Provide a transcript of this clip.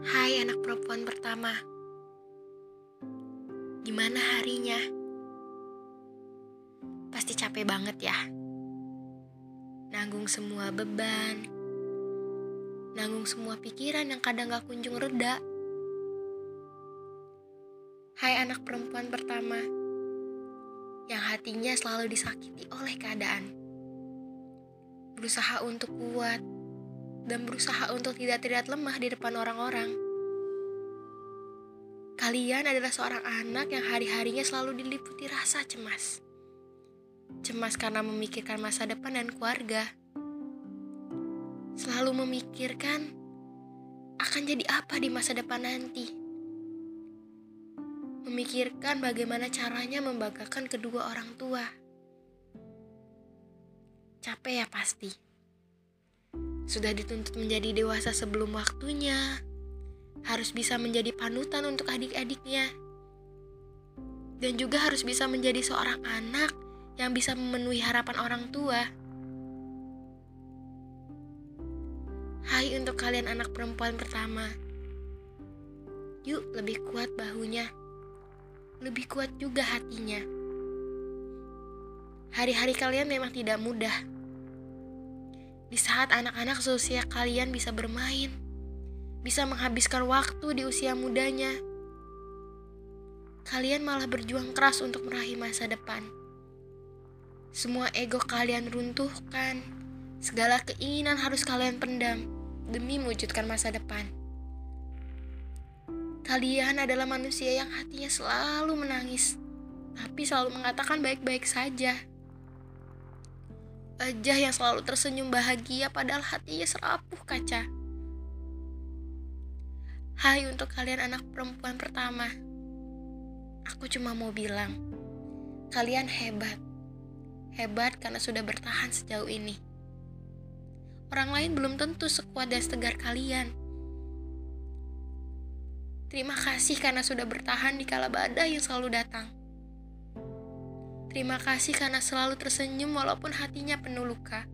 Hai anak perempuan pertama. Gimana harinya? Pasti capek banget ya. Nanggung semua beban. Nanggung semua pikiran yang kadang gak kunjung reda. Hai anak perempuan pertama Yang hatinya selalu disakiti oleh keadaan. Berusaha untuk kuat dan berusaha untuk tidak terlihat lemah di depan orang-orang. Kalian adalah seorang anak yang hari-harinya selalu diliputi rasa cemas. Cemas karena memikirkan masa depan dan keluarga. Selalu memikirkan akan jadi apa di masa depan nanti. Memikirkan bagaimana caranya membanggakan kedua orang tua. Capek ya pasti sudah dituntut menjadi dewasa sebelum waktunya, harus bisa menjadi panutan untuk adik-adiknya, dan juga harus bisa menjadi seorang anak yang bisa memenuhi harapan orang tua. Hai untuk kalian anak perempuan pertama, yuk lebih kuat bahunya, lebih kuat juga hatinya. Hari-hari kalian memang tidak mudah di saat anak-anak seusia kalian bisa bermain, bisa menghabiskan waktu di usia mudanya, kalian malah berjuang keras untuk meraih masa depan. Semua ego kalian runtuhkan, segala keinginan harus kalian pendam demi mewujudkan masa depan. Kalian adalah manusia yang hatinya selalu menangis, tapi selalu mengatakan baik-baik saja. Wajah yang selalu tersenyum bahagia padahal hatinya serapuh kaca. Hai untuk kalian anak perempuan pertama. Aku cuma mau bilang, kalian hebat. Hebat karena sudah bertahan sejauh ini. Orang lain belum tentu sekuat dan setegar kalian. Terima kasih karena sudah bertahan di kala badai yang selalu datang. Terima kasih karena selalu tersenyum walaupun hatinya penuh luka.